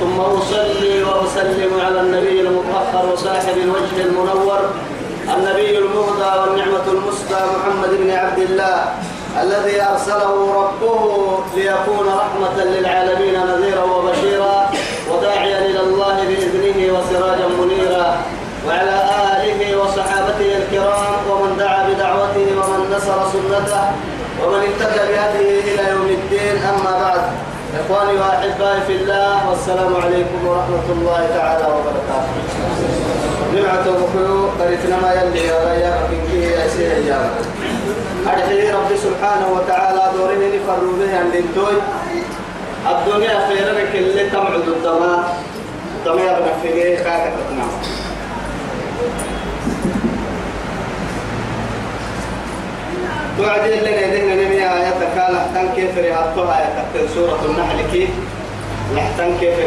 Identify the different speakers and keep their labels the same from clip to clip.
Speaker 1: ثم أصلي وأسلم على النبي المطهر وصاحب الوجه المنور النبي المهدى والنعمة المسدى محمد بن عبد الله الذي أرسله ربه ليكون رحمة للعالمين نذيرا وبشيرا وداعيا إلى الله بإذنه وسراجا منيرا وعلى آله وصحابته الكرام ومن دعا بدعوته ومن نصر سنته ومن اهتدى بهديه إلى يوم الدين أما بعد. إخواني وأحبائي في الله والسلام عليكم ورحمة الله تعالى وبركاته. جمعة بكيو قريتنا ما يلي يا غيا من كيه أسيه يا أرحي ربي سبحانه وتعالى دورين نفروا به عند الدوي الدنيا خيرا كل تمعد الدماء. الدماء بنفقه كاكا تتنام توعدي اللي قاعدين نمي كيف سورة النحل؟ كيف؟ لحتن كيف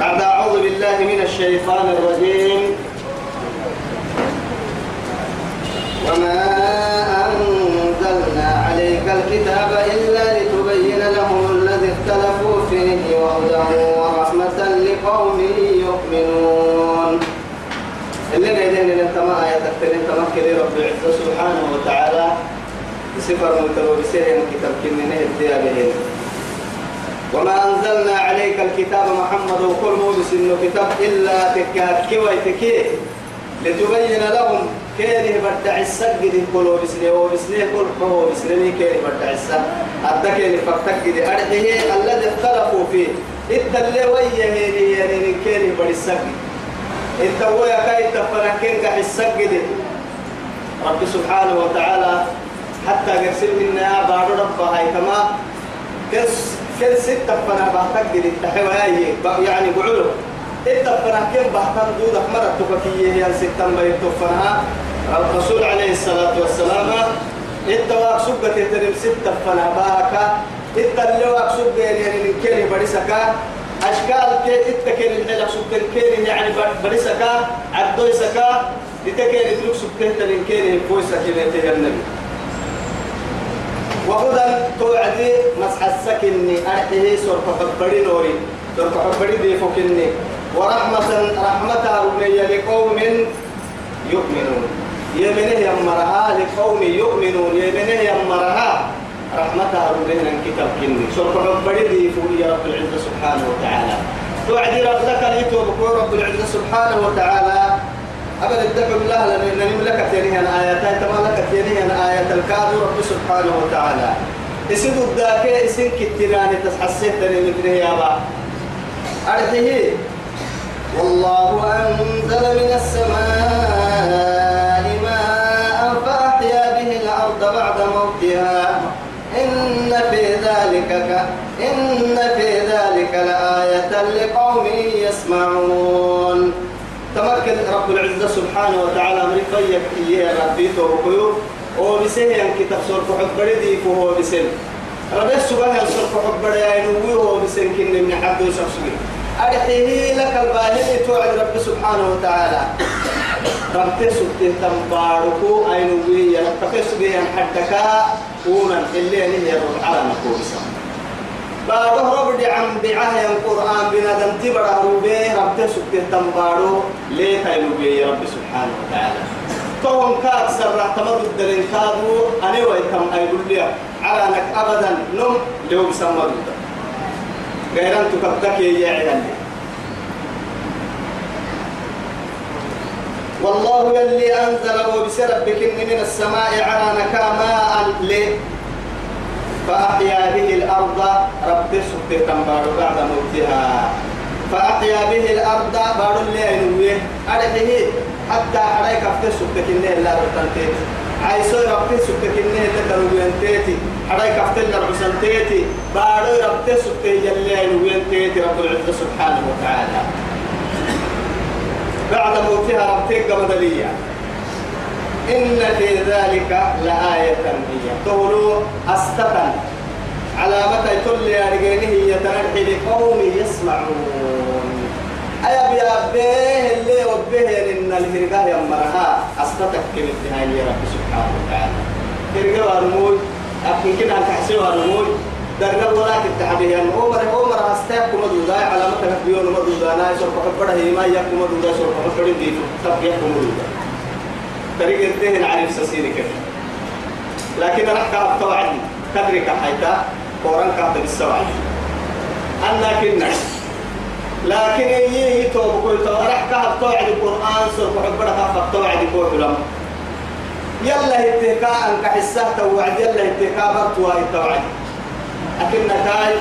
Speaker 1: بعد أعوذ بالله من الشيطان الرجيم. وما أنزلنا عليك الكتاب إلا لتبين لهم الذي اختلفوا فيه وهدى ورحمة لقوم يؤمنون اللي قاعدين ان انت ما آية كده رب العزة سبحانه وتعالى بسفر متلو بسير كتاب كننه الديابهين وما أنزلنا عليك الكتاب محمد وكل موجس إنه كتاب إلا تكاد كوي تكي لتبين لهم كيره بدع السجد كلو بسنه وبسنه كل هو بسنه كيره بدع السجد أدك لفقتك دي أرحيه الذي اختلفوا فيه. إتلي ويه يعني كيره بدع السجد يا كاي تفركين قاع السجد رب سبحانه وتعالى حتى قرسل منا بعد رب هاي كما كس كل ستة فنا بعتقد التحوى يعني بعلو التفنا كم بعتقد دودك مرة تفكية هي ستة ما يتفنها الرسول عليه الصلاة والسلام التواق سبة ترم ستة فنا باكا التلواق سبة يعني من كلمة بريسكا أشكال كي تتكين الحلق سبتين كين يعني بريسكا عبدوي سكا لتكين تلوك سبتين تلين كين فويسا كين النبي. وهدى توعدي مسح السكن أرحيه سرق حبري نوري. سرق حبري دي فكني ورحمة رحمة ربي لقوم يؤمنون. يمنه يمرها لقوم يؤمنون. يمنه يمرها رحمتها ربنا كتاب كني. سرق حبري دي فوق يا رب العزة سبحانه وتعالى. توعدي رب لك ليتو رب العزة سبحانه وتعالى. أبدا اتقوا بالله لأن نملك تينيها الآيات تما لك تينيها الآيات الكاد رب سبحانه وتعالى. اسد الداكي اسن كتيراني تسحسيت تني مثله يا با. أرحيه والله أنزل من السماء ماء فأحيا به الأرض بعد موتها. إن في ذلك ك... إن في ذلك لآية لقوم يسمعون. تمكن رب العزة سبحانه وتعالى من فيك إياه ربي توقيو. وبسه أن كتاب سورة حبري دي فهو بسن ربي سبحانه سورة حبري ينوي هو بسن كن من حد يسخسوي أرحيه لك الباهي توعد رب سبحانه وتعالى. ربي سبته تنباركو أينوي ربي سبحانه حدك. كونا اللي هي رب على بارو رب عم بعاه القرآن بنادم تبرع روبي رب سبته تنبارو ليه تايلوبي يا رب سبحانه وتعالى كون كاد سرع تمد الدلين كادو أنا ويكم أيقول لي على أنك أبدا نم لو بسمى غير أن تكبتك يا عيالي والله يلي أنزل وبسربك من السماء على نكاما ليه فأحيا به الأرض رب سبحانه تنبار بعد موتها. فأحيا به الأرض بار اللي ينويه أرحيه حتى حريك أفتر سبحانه كنه لا رتنتيت عايزو رب سبحانه كنه تتروين تيتي حريك أفتر لرحسن تيتي بارو رب سبحانه يلي ينويه تيتي كيت رب العزة سبحانه وتعالى. بعد موتها ربتك مدلية إن في ذلك لآية هي تقولوا أستطن على متى تل يا رجينه يتنحي لقوم يسمعون. أيا بيا به اللي وبه إن الهرقة يمرها. أستطك كلمة هاي يا رب سبحانه وتعالى. هرقة ورموي أكن كنا كحسي ورموي درنا ولا كتحدي هم عمر عمر أستاك كم دودا. على متى بيون ما دودا. ناي سوف كبر هي ما يكم دودا. سوف كبر دي تب يكم دودا. طريق الدهن عارف سسيري كده لكن أنا كاب توعد كدرك حيتا قرآن كاب بالسوعد أنا كنا لكن يي توب كل توارح كاب توعد القرآن سوف كبر كاب توعد كل لهم يلا اتكاء أنك حسه توعد يلا اتكاء برتوا التوعد أكن كاي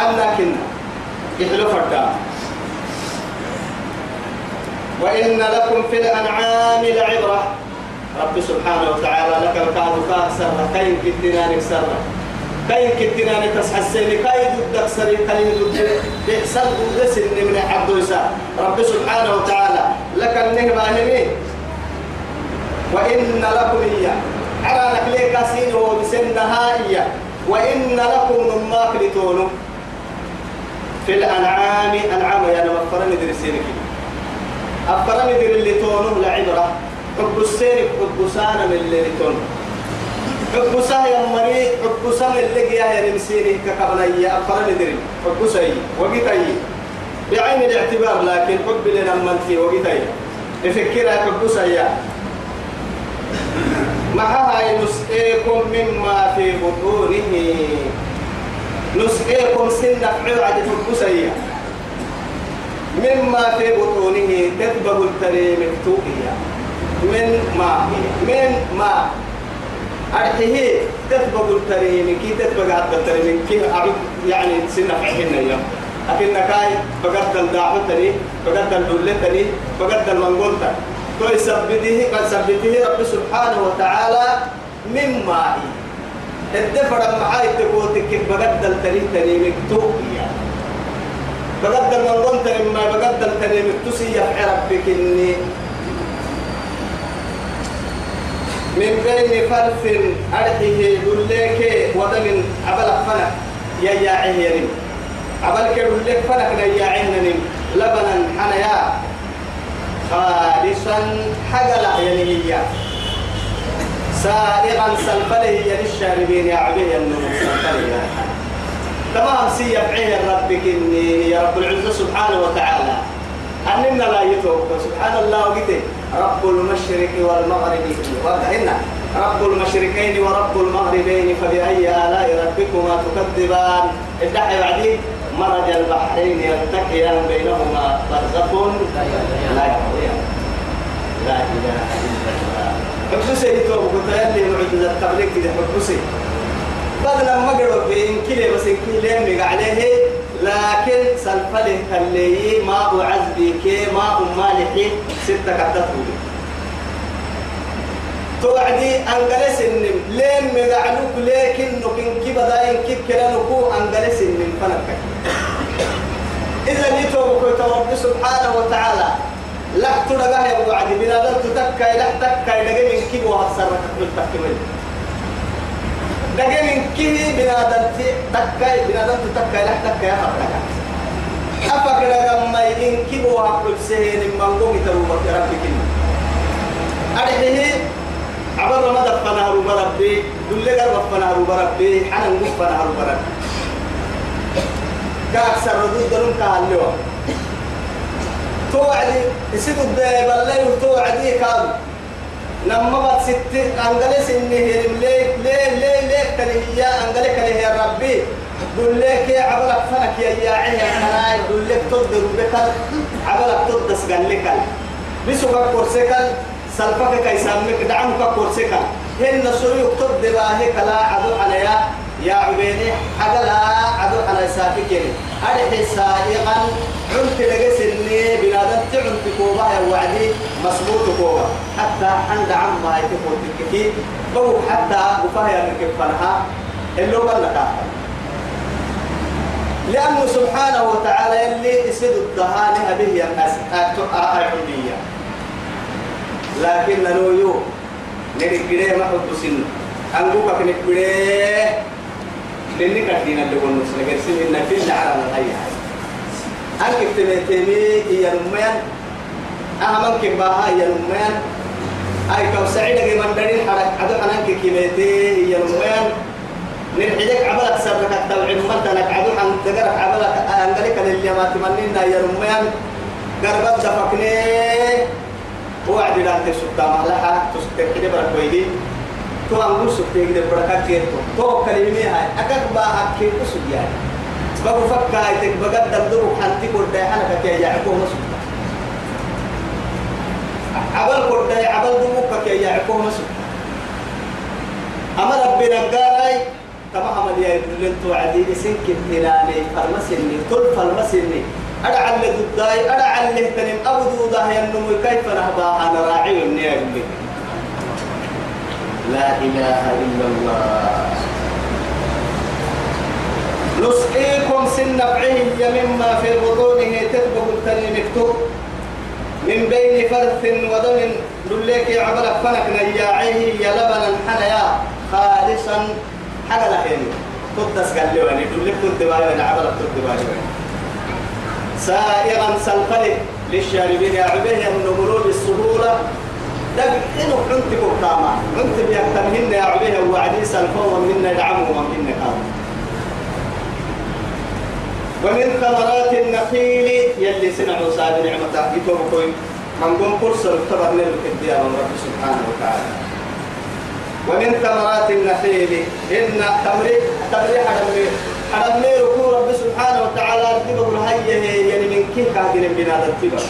Speaker 1: أنا كنا يحلو فردا. وإن لكم في الأنعام لعبرة. رب سبحانه وتعالى لك الكاد كاكسر كين كتنا نكسر كين كتنا نكسح السين كاي ضدك سري كاي ضد بإحسان ضد سن من عبد رب سبحانه وتعالى لك النهبة هني وإن لكم إياه على نكليك سين وبسن نهائية. وإن لكم مما كلتون في الأنعام. أنعام يا نما فرن درسينك أفرن در اللي تونه لعبرة. حب السير حب سانا من اللي تونه حب ساه يا مري حب ساه اللي يا نمسيني كقبلية أفرن در حب سي وقتي. بعين الاعتبار لكن حب لنا من في وقتي. نفكرها حب سيا معها نسقيكم مما في بطونه. نسقيكم سنة عوعد الكسية مما في بطونه تدبغ التريم التوئية من ماء من ماء أرحيه تدبغ التريم كي تدبغ عد التريم كي أعود يعني سنة عحنا اليوم. لكن كاي بقدر الدعوة تري بقدر الدولة تري بقدر المنقول تري تو يثبته قد ثبته رب سبحانه وتعالى من ماء الدفر معاي تقول كيف بقدر تري تري مكتوبيا بقدر من قلت ما بقدر تري مكتوسي يفعل ربك إني. من بين فرث أرحيه دلك ودم عبل فنك يا يا عهيرين عبل كدلك فنك يا عهنن لبنا حنيا. خالصا حقلا يعني هي سائغا سلفله هي للشاربين يا عبيه النمو سلفله تمام سي يفعيه ربك إني يا رب العزة سبحانه وتعالى. أننا لا يتوقع سبحان الله وقته رب المشرق والمغرب. وقهنا رب المشرقين ورب المغربين فبأي آلاء ربكما تكذبان؟ الدحي بعدين مرج البحرين يلتقيان بينهما برزخ لا يبغيان لا إله إلا الله. حبسي تو قلت لي معجزة التبليغ كده حبسي. بدل ما قالوا بين كيلو بس كيلو مي عليه لكن سلفله كلي ماء عذبي كي ماء مالح ستة كتته توعدي أنجلس النم لين مقعنوك لكن نكين كي بداين كي كلا نكو أنجلس النم فنك إذا نيتو رب سبحانه وتعالى لا ترجع يا أبو عدي بنا دل تتكى لا تكى لقي من كي وهتصر بالتكمل لقي من كي بنا دل تكى بنا دل تتكى لا تكى يا خبرك أفكر لما إن كي وهقول سهين من قوم تروح ربك أرحيه عبر ما دفنا هرو بربي دل قرب دفنا هرو بربي حنا نقفنا هرو بربي. كأكثر ردود دلون كهاللوا توعدي يسيد الدائب الليل توعدي كان لما بعد ست ليه ليه ليه ليه؟ كله يا أنجلك كله يا ربي. قل لك يا عبلك فنك يا يا عيه حناي قل لك تقدر بك عبلك تقدس قال لك بسوق كورسكال سلفك كي سامك دعمك كورسكا هن سوي تقدر هيك لا عدو عليا. يا عبيني حاجة لا عدو على سافكين أرحي سائقا عنت لقس اللي بنادم تعنت كوبا يا وعدي مسبوط كوبا. حتى عند عم ما يتفوت الكثير بو حتى وفايا ركب فنها اللي هو لأنه سبحانه وتعالى اللي يسد الدهان هذه الناس أعلمية لكن نويو ما حب سن. أنقوك نكبره لأني كدين اللي قلنا نسلك سن إن في على الهيئة أنك تمتمي هي نميان أهمن كباها هي نميان أي كم سعيدة من دليل حرك عدو حنانك كميتي هي نميان نرحجك عبلك سرك التوعي ممتنك عدو حن تقرك عبلك أنقلك للي ما تمنينا. يا نميان قربت دفقني. وعد لا تسكت مهلها تسكت كده برك ويدي تو أنقول سكت كده برك كده تو كلمة هاي أكاد بقى كده سجى بقول فكا يتك بقى دلدرو حنتي كل ده أنا كده يعقوب مسكت عبل كل ده عبل دموك كده يعقوب مسكت أما ربنا قال تمام يا ابن توعدي سنك التلاني فرمسني طول فرمسني أدعى اللي ضداي أدعى اللي تنم أبدو ده ينمو كيف نهبا أنا راعي النير لا إله إلا الله. نسقيكم سن نفعه مما في بطونه تطبق التنمكتب من بين فرث ودم دليك عبلك فنك نياعيه يا لبنا حنيا خالصا. حاجة لحين تدس قال لي واني دليك تدبالي عبلك تدبالي سائغا سلفلك للشاربين يا عبيه من مرور السهولة دق إنه كنت كوكاما كنت بيكتمهن يا عبيه وعدي سلفوا منا يدعموا ومنا كام ومن ثمرات النخيل يلي سنعوا ساد نعمة يتوبكوي من قم فرصة تبرنا الكبير من رب سبحانه وتعالى. ومن ثمرات النخيل إن تمري تمري حرمي ركوع رب سبحانه وتعالى ارتبه الهي يعني من كيف قاعدين بنا التبر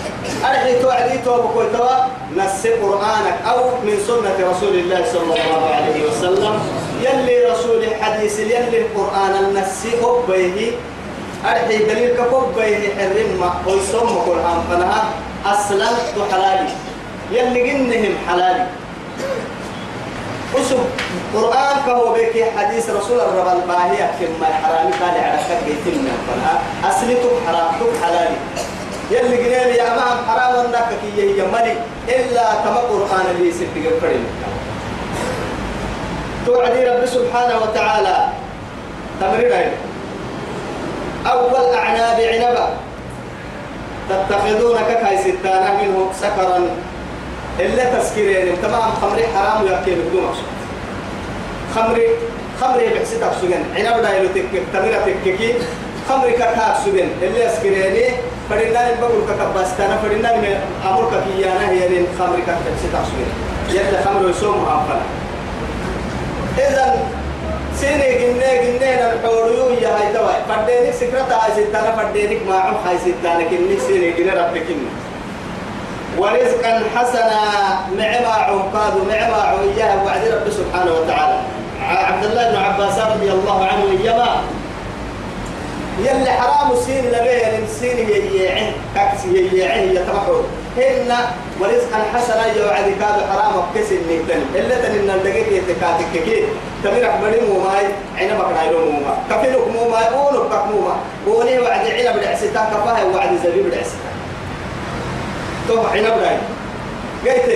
Speaker 1: أرحي توعدي توبكوي توا نس قرآنك أو من سنة رسول الله صلى الله عليه وسلم. يلي رسول حديث يلي القرآن النسي أبيه. أرحي دليل كفوبيه حرم ويسمى قرآن فنها. أصلا حلالي. يلي جنهم حلالي. أسب قرآن كهو بك حديث رسول الرب الباهي كما حرام قال على كيف من فنها أصلتك حرامتك حلالي. يلي قليل يا أمام حرام عندك كي يملي إلا كما قرآن اللي سبق الفريم توعدي رب سبحانه وتعالى. تمرين أول أعناب عنبا تتخذون ككاي ستانا منه سكرا. إلا تسكيرين تمام خمري حرام يأكل بدون مقصود. خمري خمري بحسيتك سجن عنب دايلو تكك تميرة تككي خمري كتاك سجن إلا سكيريني فدينا بقول ككباستانا فدينا من أمرك كيانا هي لين خمري كتاك سجن يلا خمر يسوم أفلا إذا سيني جنة جنة الحوريو يا هاي توا فدينك سكرة هاي ستانا فدينك ما عم هاي ستانا كني سيني جنة ربك ورزقا حسنا. معما عقاد معما عوياه وعد رب سبحانه وتعالى. عبد الله بن عباس رضي الله عنه إيما يلي حرام السين لبيه السين يجيعه كاكس يجيعه يترحوا هن ورزقا حسنا يوعد كاد حرام كسر نكتن إلا تنين الدقيق يتكاتك كي تمرك بدي مو ماي عنا بكرايلو مو ما كفيلك مو ماي أولك بك مو ما وني وعد عنا بدعستا كفاه وعد زبيب بدعستا تو عنا براي قلت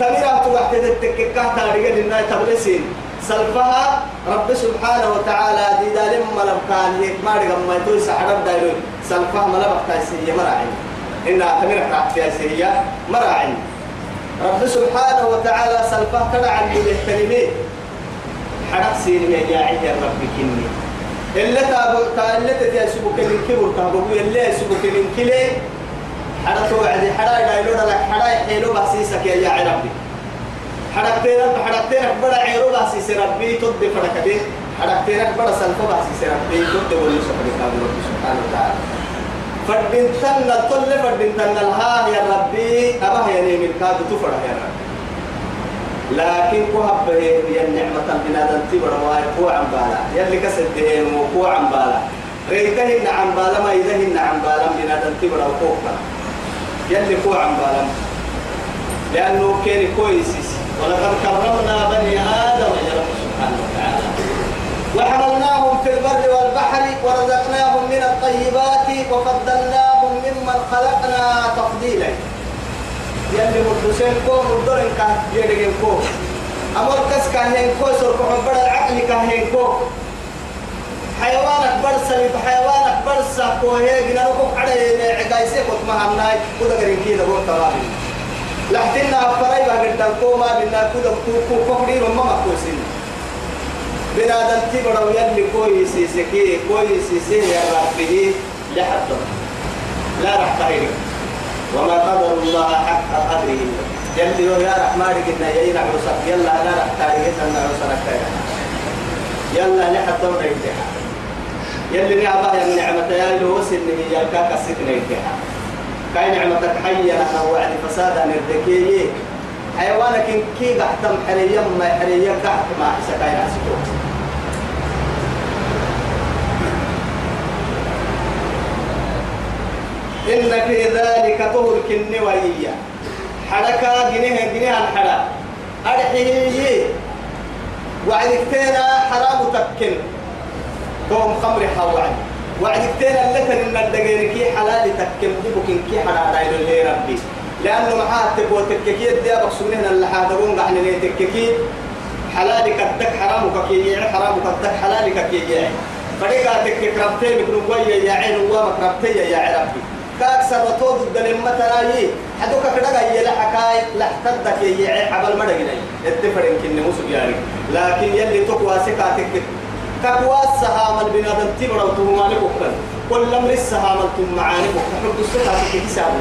Speaker 1: تمرك توحد تتككه تاريخ لنا تبلسين سلفها رب سبحانه وتعالى دي دالم ملب كان هيك ما رقم ما يتوي سحرب دايرو سلفها ملب كايسية مراعي إنها تمرك عطفيا سيئة مراعي رب سبحانه وتعالى سلفها كدع عن الكلمات حرق سين يا يا رب كني إلا تابو تا إلا تتيا سبوك من كبر تابو إلا سبوك من كلي حرق توعدي حرق دايلو لك حرق حيلو بحسيسك يا ربي حركتين حركتين بڑا عيرو باسي سي ربي تد فركتين حركتين بڑا سلفو باسي سي ربي تد ولي سبحانه وتعالى رب سبحانه وتعالى. فردين تن الطل فردين تن الها يا ربي. أبا يا نيم الكاد تفرح يا رب لكن كوهب هي النعمة بنادم تبر واي كو عم بالا يلي كسد هين وكو عم بالا ريته عم بالا ما إذا عم بالا بنادم تبر وكوك يلي كو عم بالا لأنه كان كويس ولقد كرمنا بني آدم يا رب سبحانه وتعالى. وحملناهم في البر والبحر ورزقناهم من الطيب الطيبات وفضلناهم ممن خلقنا تفضيلا. يلي مدرسين كو مدرن كا يدين كو. أمر كس كاهين كو سر كحبر العقل كاهين كو. حيوانك برسا حيوانك برسا كو هي جنركو على عقايسي كنت مهمناي كده قرين كده قول تمام لحتنا أفراي بقدر كو ما بينا كده كو كو كفري وما ما كوسين بنادم تبرو يلي كويس سكي كويس سي يا ربي. لحد لا راح تغير. وما قدر الله حق قدره. يلي يا رحمن قلنا يا يلعب يلا لا راح تغير لنا عسرك يلا دور الامتحان يلي نعمة يا نعمة يا لو وسن هي الكاكا السكنة الامتحان كاي نعمتك حيا أنا وعد فسادا نردكي حيوانك إن كي قحتم حريا ما حريا قحت ما سكاي ناسكو إن في ذلك طهر كنوائية حركة جنيه جنيه الحرا أرحيه وعدك تينا حرام تكن. توم خمر حوالي وعدك تينا لتن إن الدقير كي حلال تكن دبك كي حلال عيد اللي ربي. لأنه معاه تبو تككي الديابك سنهنا اللي حادرون قحن لي تككي حلالك الدك حرامك كي يعي حرامك الدك حلالك كي يعي. فريقا تكك ربتي بكرم يا عين وامك ربتي يا ربي. كاك سبتود الدلم مثلا حدوك كده يلا حكاي لا تدك يعي عبل مدغني الدفرن كن مسو يعني لكن يلي تقوى سكاتك كقوى السهام البنادم تبرا وتهما لكم كل أمر السهام تم معاني وحب السكاتك حساب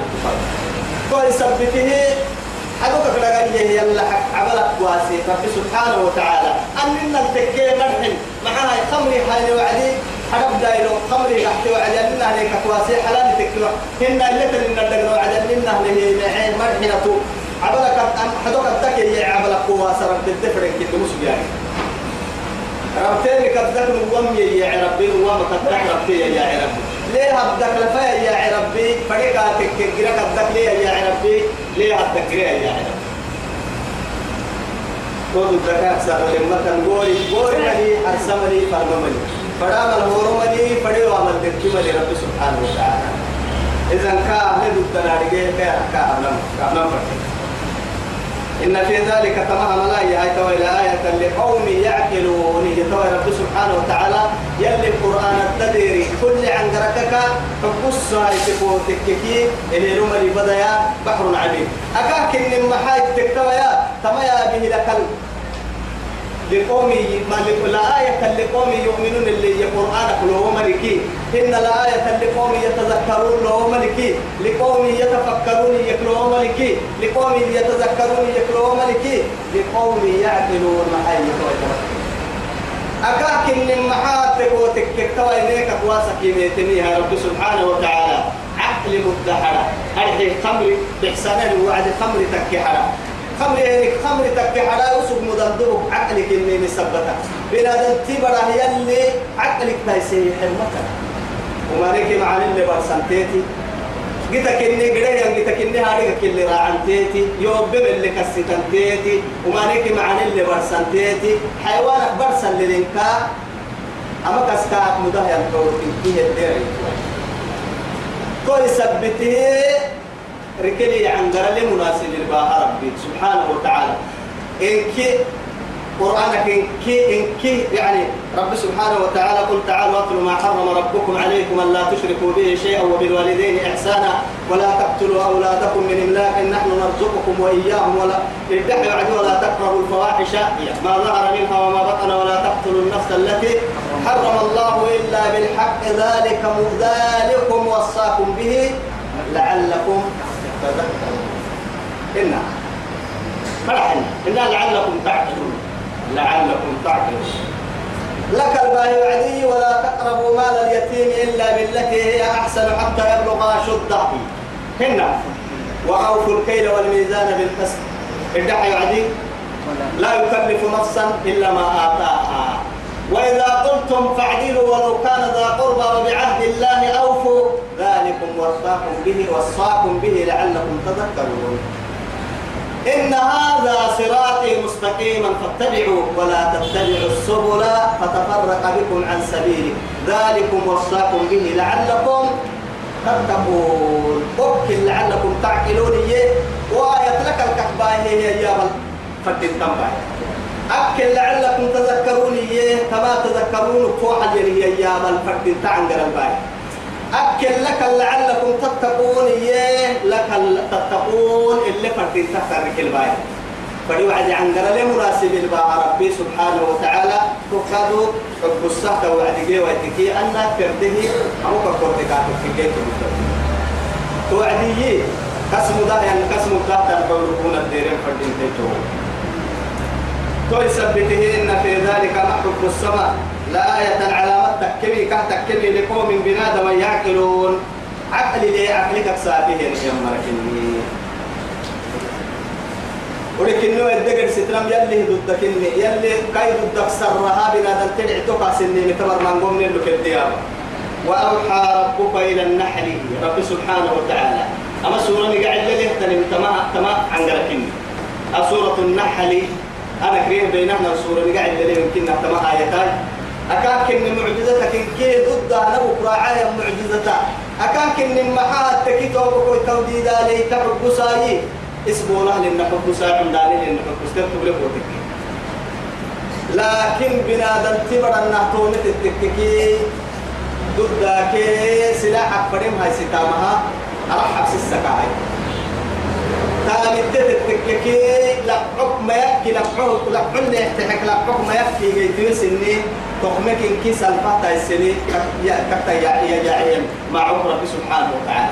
Speaker 1: كل سبته حدوك كده يلا عبلك واسي. رب سبحانه وتعالى أننا التكي مرحن معها خمري حالي وعدي حرب دايلو خمري قحتي وعدلنا عليك كواسي حلال تكلو هن اللي تلنا الدقنا وعدلنا عليه معين مرحنة عبلك حدوك التكي عبلك كواس رب الدفرن كده مسو يعني ربتين كدك نوم يا ربي نوم كدك ربي يا ربي ليه هبدك لفايا يا ربي فريقاتك كجرا كدك ليه يا ربي ليه هبدك يا ربي كود الدكاك سر لما كان غوري غوري ملي أرسمني فرممني فدام الهورمني فديو عمل دكتمني رب سبحانه وتعالى. إذا كان هدو التنارجين كان كأمام كأمام إن في ذلك تمام لا آية وإلى آية لقوم يعقلون. يتوى رب سبحانه وتعالى يلي القرآن التديري كل عن قركك فقص هاي تفوتك كي اللي رمري بدايا بحر عميق أكاك إن المحايد تكتوى يا تمايا به لك لقوم لا آية لقوم يؤمنون اللي القرآن كله ملكي. إن لا آية لقوم يتذكرون له ملكي. لقوم يتفكرون يكلوا ملكي. لقوم يتذكرون يكلوا ملكي. لقوم يعقلون معي أكاك إن محاتك وتكتوى إليك قواسك يميتنيها رب سبحانه وتعالى. عقل مدحرة أرحي خمر؟ بإحسان وعد خمر تكحرة خمر يعني خمر تكي حلا وسوق مدندوك عقلك إني مثبتة بلا تبرا يلي عقلك تايسي حرمتك وما نيكي معاني اللي برسنتيتي جيتك إني قرية جيتك إني هاريك اللي راعنتيتي يوم بم اللي كسيتنتيتي وما نيكي معاني اللي برسنتيتي حيوانك برسن للإنكا. أما كسكاك مدهيا كورتين كيه الدير كل سبته ركلي عن قرل مناسب الباها ربي سبحانه وتعالى. إنك قرآنك إنك إنك يعني رب سبحانه وتعالى قل تعالوا أتلوا ما حرم ربكم عليكم ألا تشركوا به شيئا وبالوالدين إحسانا ولا تقتلوا أولادكم من إملاق نحن نرزقكم وإياهم ولا يعني ولا تقربوا الفواحش. ما ظهر منها وما بطن ولا تقتلوا النفس التي حرم الله إلا بالحق. ذلك ذلكم وصاكم به لعلكم تذكرون إنا. فرحنا. إنا لعلكم تعقلون. لعلكم تعقلون. لك الباهي وعدي ولا تقربوا مال اليتيم إلا بالتي هي أحسن حتى يبلغ أشده هنا وأوفوا الكيل والميزان بالقسط. الدحي وعدي لا يكلف نفسا إلا ما آتاها. وإذا قلتم فاعدلوا ولو كان ذا قربى وبعهد الله أوفوا ذلكم وصاكم به وصاكم به لعلكم تذكرون. إن هذا صراطي مستقيما فاتبعوا ولا تتبعوا السبل فتفرق بكم عن سبيله. ذلكم وصاكم به لعلكم تتقون. وكل لعلكم تعقلون. إيه؟ وآية لك الكحباء هي يا فتن تنبع أكل لعلكم تذكرون إيه؟ كما تذكرون فوحا يا فتن تعنقر الباي. أكل لك لعلكم تتقون إيه؟ لك تتقون اللي فتن تحترك الباي. فدي وعد عن قرل مناسب الباء ربي سبحانه وتعالى تقادو حب السهت وعد جي وعدكي أن كرده أو كرده كاتو في جيت توعدي قسم ده يعني قسم ده تنقل كون الديرين فردين تيتو تو يثبته إن في ذلك محب السماء؟ لآية على تكبي كهتكبي لقوم بنادم يعقلون عقل لي عقلك سابه يا مركني. ولكن نوع الدقر سترام يلي ضدك إني يلي كاي ضدك سرها بنا تلع توقع سنين تبر من قوم لك الديار وأوحى ربك إلى النحل رب سبحانه وتعالى. أما سورة قاعد لي تنم تما عن قلكني سورة النحل أنا كريم بيننا سورة قاعد لي يمكن تما آيتان أكاكن معجزتك إن كي ضد أنا بكرة عاية معجزتك أكاكن محاها تكيتو بكوي توديد علي تحب سايي اسمه له لأن حب ساعة داني لأن حب ساعة تبلغ وتكي لكن بنادم تبر النهتون تتككي. ضدك سلاحك فريم هاي ستامها. أرحب سسكاي. تاني تتككي لحق ما يكي لحق اللي يحتحك لحق ما سبحانه وتعالى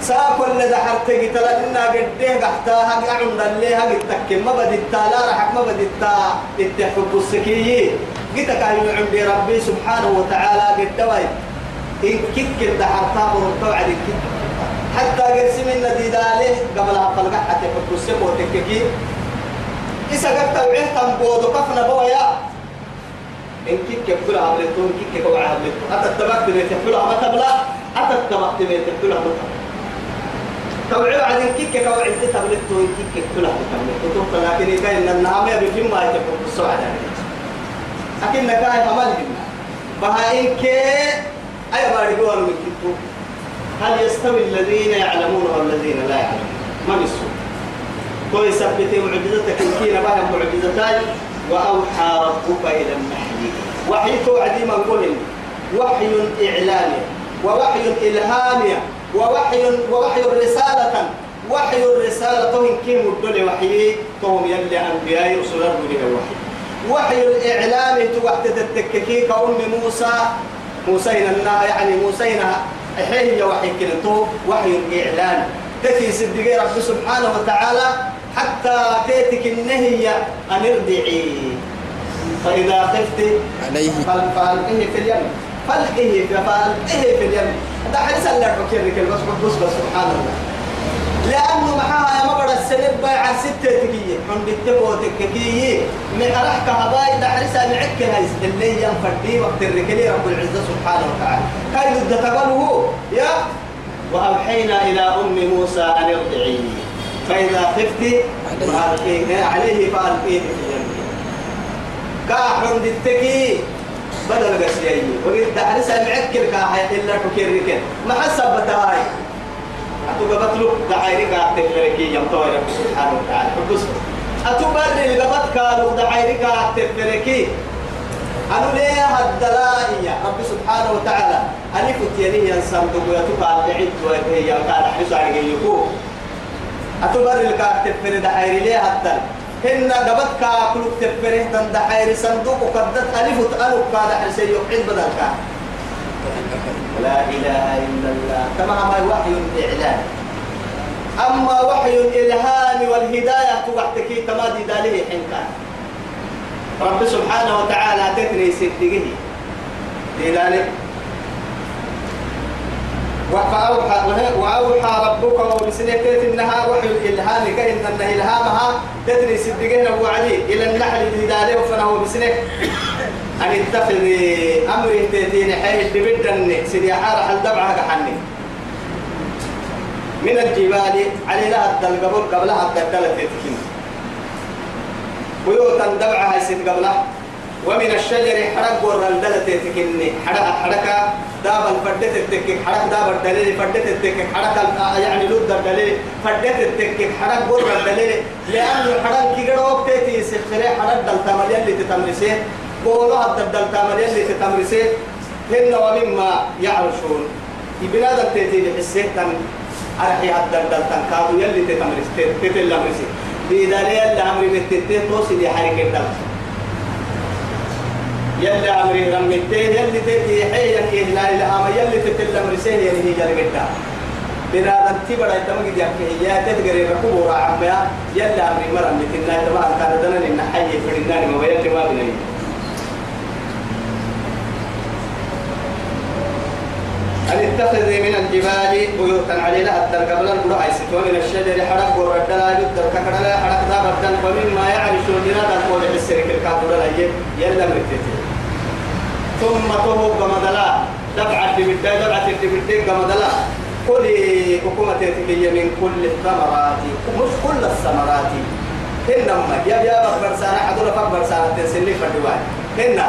Speaker 1: ساكو اللي دحرت قتل إنا قديه قحتا هق عمد اللي هق التكم ما بديتا لا رحك ما بديتا التحب السكيي قتك عمدي ربي سبحانه وتعالى قد دواي إن كيك دحرتا ورطو عدي كيك حتى قرسي من نديد عليه قبل أفل قحة السكو وتككي إسا قد توعيه تنبودو كفنا بويا. إن كيك كلها عملتون كيك كوعا عملتون أتتبقى بنيت كلها ما تبلا أتتبقى بنيت كلها ما تبلا توعي عدين كيك كوعي انت تبلت تو كيك كلها تبلت تو لكن إذا إن النعمة بكم ما يتفق السعادة لكن نكاي حمل هنا بها إنك أي باري قوانو من كتو هل يستوي الذين يعلمون والذين لا يعلمون؟ ما بيسوا تو يثبت معجزتك إن كينا بها معجزتان وأوحى ربك إلى النحل. وحي توعدي من قول وحي إعلامي ووحي إلهامي. ووحي ووحي الرسالة. وحي الرسالة. توهم كيم الدول وحي توهم يلي أنبياء رسول الله وحي. وحي الإعلام. توحت التككي كأم موسى. موسى يعني موسى هي وحي كنتو وحي الإعلان تكي صدقي رب سبحانه وتعالى حتى تيتك النهي أن ارضعي فإذا خفت
Speaker 2: عليه.
Speaker 1: فألقيه في اليم. فألقيه فألقيه في اليم. ده حديث اللي حكي بس بس سبحان الله لأنه معها يا مبرد السنب بايع ستة تكية. عند التبو تككية معرح معك هاي اللي ينفردي وقت الركلي رب العزة سبحانه وتعالى. كاي ضد تقبله يا؟ وأوحينا إلى أم موسى أن ارضعيه فإذا خفت عليه فألقيه في اليم التكي بدل قسيي. وقلت تعرس المعكر كاحي إلا ركن ما حسب بتاعي. أتوقع قاعد تفركي يوم طوي رب سبحانه وتعالى. كانوا دعايري قاعد تفركي أنا ليه هالدلائية رب سبحانه وتعالى؟ أنا كنت يعني ينسان دقوا يتوقع بعيد وهي كان على يقول أتوقع اللي قاعد تفركي دعايري ليه هالدلائية هن قبت كاكل تفره تند حير صندوق وقدت ألف تألف كاد حرسي يقعد بدلك. لا إله إلا الله. كما ما وحي الإعلان أما وحي الإلهام والهداية توحتكي تمادي داله حنكا رب سبحانه وتعالى تتري ستقه لذلك فأوحى وأوحى ربك وبسنة إنها وحي الإلهام كأن أن إلهامها تدري صدقين وعدي إلى النحل الهدالة فنه بسنة أن اتخذ أمر تيتين حي تبدن سيدي حار حل دبعها كحني. من الجبال على لها الدلقبول قبلها الدلقلة تتكين بيوتا دبعها يسد قبلها ومن الشجر حرق والرندلة تتكني حرق حركة داب الفردت التكك. حرق داب الدليل فردت التكك. حرق يعني لود الدليل فردت التكك. حرق الدليل. لأنه حرق كي قد وقت تيسخري حرق دل تمر يلي تتمرسي قولوا هذا دل تمر يلي تتمرسي هن ومما يعرشون. يبنادم تيتي بحسيه تن أرحي هذا دل تنكادو يلي تتمرسي تتلمرسي. بيدالي يلي أمري بتتين توصي دي حركة دل يلي أمري رمتين يلي تيتي حيا كيه لا إله أما يلي تتلم رسيه يعني هي جل بيتا بنا تبرا يتم قد يحكي هي تدقري ركوب ورا عميا يلي أمري مرم لتنا تبع كان دنا إن حي فرناني ما يلي ما بني أن اتخذ من الجبال بيوتا علينا الدر قبل القرى عيسيتون من الشجر حرق وردنا يدر ككرنا حرق ذا بدن ومما يعرشون لنا ذا قول السرك الكافر يلا مرتين ثم تهو قمدلا دبعة بمدى دبعة بمدى قمدلا كل حكومة تتكي من كل الثمرات. مش كل الثمرات. إنما يا يا بكر سنة حضور فكر سنة تنسلي فدواي هنا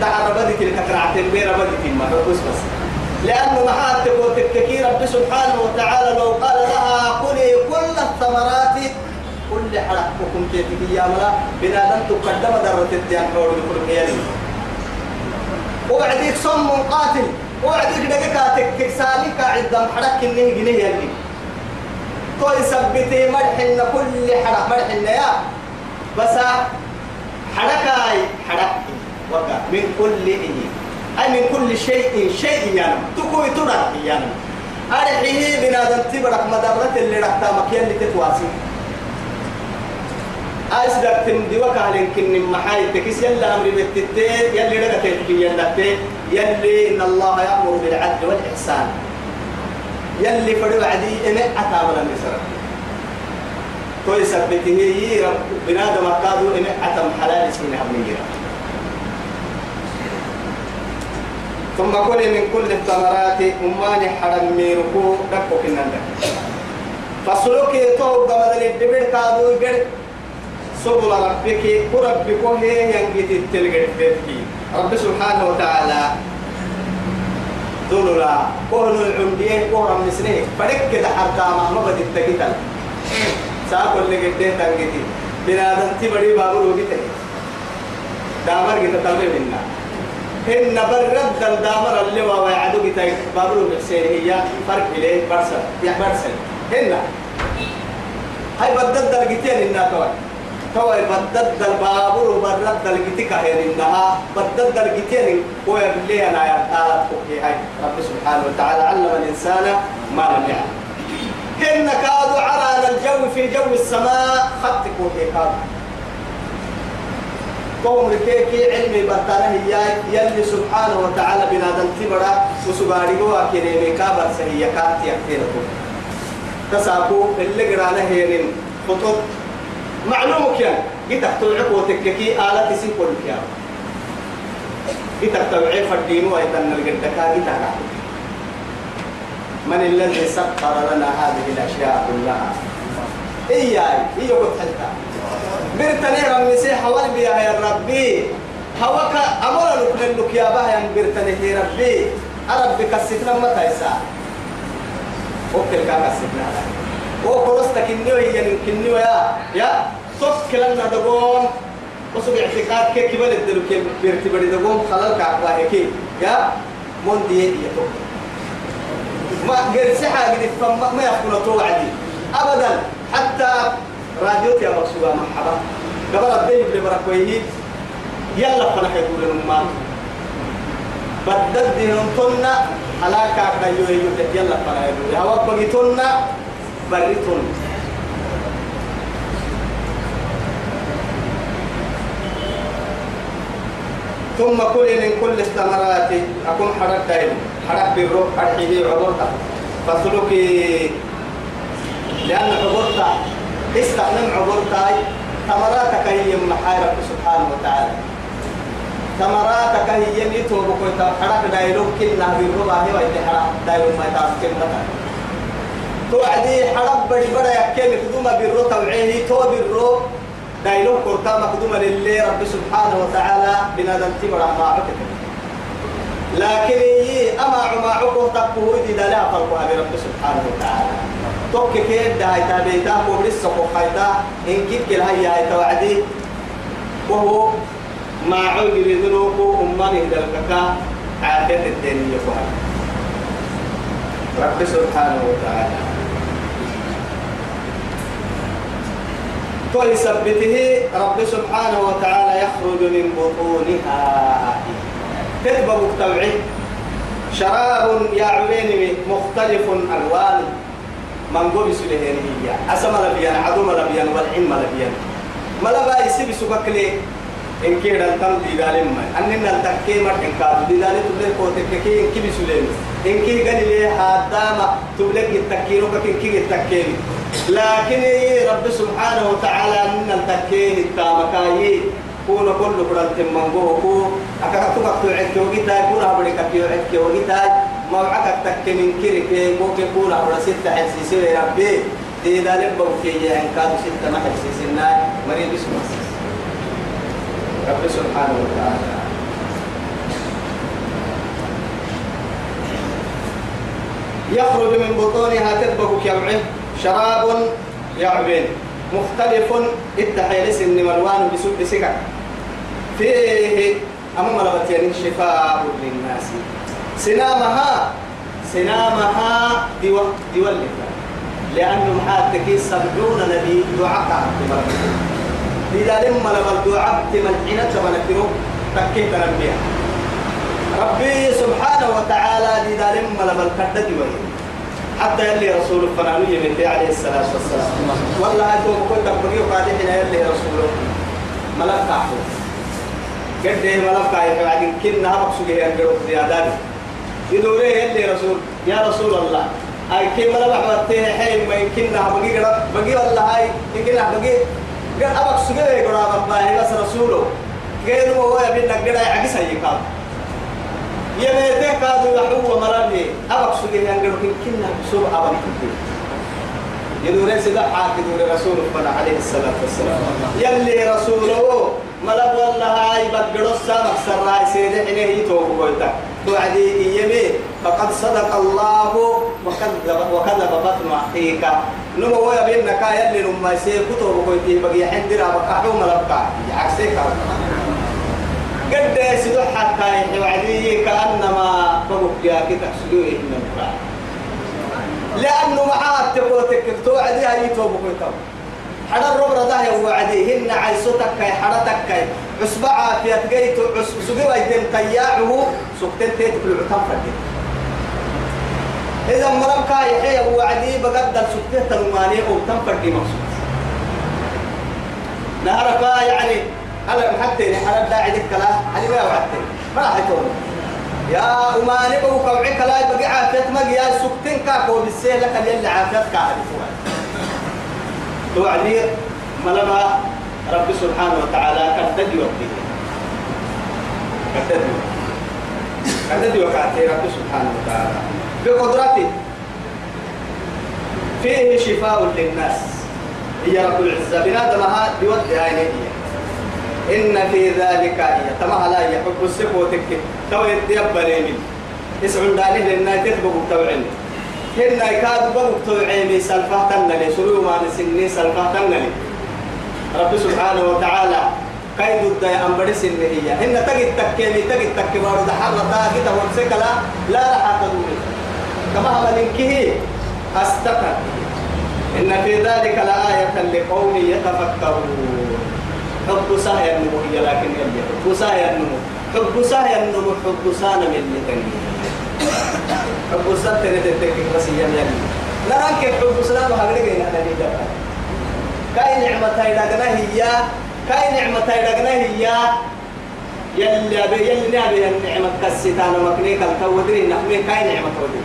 Speaker 1: دعا ربدي تلك كرعتين بير ربدي ما بس بس. لأنه محات تككي رب سبحانه وتعالى لو قال لها كلي كل الثمرات كل حرقكم تتكي يا ملا بنادم تقدم درة الديان حول كيالي وعديك صم قاتل وعديك دقيقة تكسالي قاعد دم حرك إنه جنيه يلي. كل سبتي مرحنا كل حرك مرحنا يا. بس حركاي حرك وقع. من كل إيه أي من كل شيء شيء يعني. تكوي ترك يعني. أرحيه بنادم تبرك مدرة اللي رحتا مكيان اللي تتواسي أسدك تندي وكالين كن محاي تكس يلا أمر بالتتين يلي لك تتكي يلي إن الله يأمر بالعدل والإحسان. يلي فرد عدي إنك أتابل النسر توي سبته يي رب. بنادم أكادو إنك أتم حلال سين أبنيرا ثم كل من كل الثمرات أماني حرم ميركو دكو كنن فسلوك يتوب قمدل الدبر كادو يبر سبل ربك وربك هي ينجد التلقى بيتك رب سبحانه وتعالى دولنا كون العمدية كون مسنه فلك كده حتى ما بدي التقيتل. ساقول لك الدين تنجدي بنادم تبري بابور وقتك دامر كده تلقي منا إن برد الدامر اللي هو يعدو كده بابور بحسين هي فرق إليه برسل يا برسل. هنا هاي بدد درجتين إنها كمان توي. بدد البابور وبرد الجتك هي إنها بدد الجتين هو يبلي أنا يا هاي. رب سبحانه وتعالى علم الإنسان ما لم يعلم. إن كادوا على الجو في جو السماء خط كوكي كادوا. قوم ركيكي علمي بطانه هي يلي سبحانه وتعالى بنادم تبرا وسباري هو كريمي كابر سهية كاتي أكتيركم تساقو اللي قرانا هيرين خطوط. معلوم كان جيت تلعب وتككي آلة سين كل كيان جيت تلعب فردين ويتن الجدكا جيت من الذي سخر لنا هذه الأشياء كلها؟ إياي هي قلت حتى برتني رمسي حوال بيها يا ربي هواك أمر لك لك يا بها يا برتني يا ربي أربي كسفنا متى يسا أوكل كان كسفنا وكرستك النيو هي النيو يا يا توك لنا دقوم وسوق اعتقاد كي كبل الدلو كي بيرتبري دقوم خلال كعبا هيك يا من دي توك ما سحا قد فما ما يكون توعدي ابدا حتى راديو يا مقصوده مرحبا قبل الدين اللي بركويه يلا فانا حيقول لهم بدل دينهم تنا على كعبا يو يلا فانا يقول هوا بقي تنا بريتون ثم كل من كل الثمرات أكون حرك دائم حرك بالروح حرحه عبرتا فسلوكي لأن عبرتا استخدم عبرتا ثمراتك هي محارب سبحانه وتعالى. ثمراتك هي ميتو بكويتا حرك دايلوك كنا بالربا هي ويتي حرك دايلوك ما يتعرف كلمة توعدي حرب بدي بدا يحكي مخدومة بالرو توعيه تو بالرو. دايلو كورتا مخدومة لله رب سبحانه وتعالى بنادم تبرع ما عبتك لكن يي أما عما عقو تقوه دي دلها فرقها برب سبحانه وتعالى. توك كيد ده هاي تابيتا وبرس وخايتا إن كيف كل هاي هاي توعدي وهو ما عود لذنوب أمان دلكك عادة الدنيا فهد رب سبحانه وتعالى. فلثبته رب سبحانه وتعالى يخرج من بطونها. تتبع متوعي شراب يا عبين مختلف ألوان من قوم سلهين هي أسمى لبيان عدو لبيان والعلم لبيان ملبا يسيب سبك لي إن كيدا تم دي دالم ما أننا التكي ما إنكار دي دالم تبلي كوتك كي إن كي بسلين إن كي قال لي هذا ما تبلي التكيرو كي كي التكيري لكن رب سبحانه وتعالى أن التكيه التامكاي كون كل قرن تمنغو كو أكاكتو كتو عكي وقتا كون هبري كتو وقتا موعك التكي من كيري كو كون هبري ستة حسيسي ربي. دي دالب بوكي يعني كادو ستة ما حسيسي الناي مريد اسمه رب سبحانه وتعالى. يخرج من بطونها تدبك يمعه شراب يعبين. مختلف التحيل سن ملوان بسوء سكر. فيه أمام لبتين شفاء للناس. سنامها سنامها ديوال ديوال لأنه محاتك سبعون نبي دعاء إذا لما لما الدعاء تمنحنا تمنكرو تكيت نبيها ربي سبحانه وتعالى إذا لما لما الكدد حتى يلي رسول الفنانية من عليه الصلاة والسلام. والله أنتم كنت تقولي قادحنا يلي رسول ملك كعفو قد إيه ملك بعدين كنا مقصود هي الجروب زيادات يدوري يلي رسول. يا رسول الله. أي كي ملك أحمد حين ما يمكننا بقي بقي والله هاي يمكننا بقي. قال أبك سجى قرابة باهي بس رسوله. غير هو يبين نقدر يعكس هي كاب يميتك كادو يحو مرامي أبك سجى ينقل كنا بسوء أبك يدور سيدا حاكي دور رسول الله عليه الصلاة والسلام. يلي رسوله. ملك والله هاي بدقرص سامك سراي سيدي حينه يتوب قويتا توعدي إيمي فقد صدق الله وكذب وكذب بطن أخيك. نمو هو يبينك يلي نما يسير كتب قويتي بقي حندرا بقى ملبكا عكسيك قد يسدو حتى يوعدي كأنما فبك يا كتاب سدوه من لأنه معاه تقول تكتو عدي هاي توبك ويتوب حدا الربر ده هو عدي هن عيسوتك كي حرتك كي عصبة عافية جيت عصب سجوا يتم طياعه سكتين تيت كل فدي. إذا مرم كاي هو عدي بقدر سكتين تنماني أو تم فدي مقصود. نهارك يعني أنا حتى أنا داعي كلا أنا ما وعدت ما حيكون يا أماني بو كوعك لا بقي عافيت ما يا سكتين كاكو بالسهل لك اللي عافيت كاعرف توعدي ملما رب سبحانه وتعالى كتدي وقتي كتدي كتدي وقتي رب سبحانه وتعالى. بقدرته. فيه شفاء للناس. هي رب العزة. بنادم هذا بودي هاي إن في ذلك هي. تما لا يحب السكوتك تو يتيبريني اسعون دانيه لنا تثبت توعين هن يكاد بقوا توعيني سلفة تنلي سلو ما نسني سلفة تنلي رب سبحانه وتعالى كيد الدي أمبري سنهية هن تجد تكيمي تجد تكبار دحر تاجي تقول سكلا لا راح تدوري كما هو لنكه أستقر. إن في ذلك لآية لقوم يتفكرون. حب سهي النمو هي لكن يلي حب سهي النمو حب سهي النمو حب سانا من اللي حب سهي تنتك بس يلي لا رانك حب سلام هغرق إن أنا لي دفع كاي نعمة هيدا هي كاي نعمة هيدا هي يلي أبي يلي أبي النعمة كسيتانا مكنيك الكودرين نحمي كاي نعمة ودي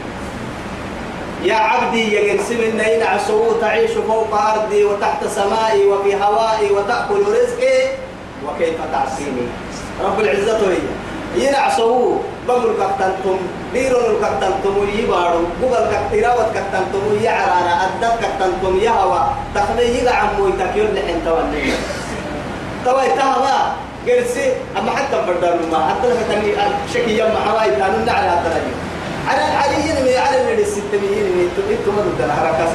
Speaker 1: يا عبدي يقسم النين عسو تعيش فوق أرضي وتحت سمائي وفي هوائي وتأكل رزقي وكيف تعصيني رب العزة هي ينعسو بقول كتنتم ديرون كتنتم يبارو بقول كتيراوت كتنتم يعرانا تنتم يهوى تخلي عمو يتكيون لحن تولي توي تهوى قرسي أما حتى بردان ما حتى لما تني شكي يوم حواي كانوا نعلى هذا على العليين من على الستميين من ما ضد الحركات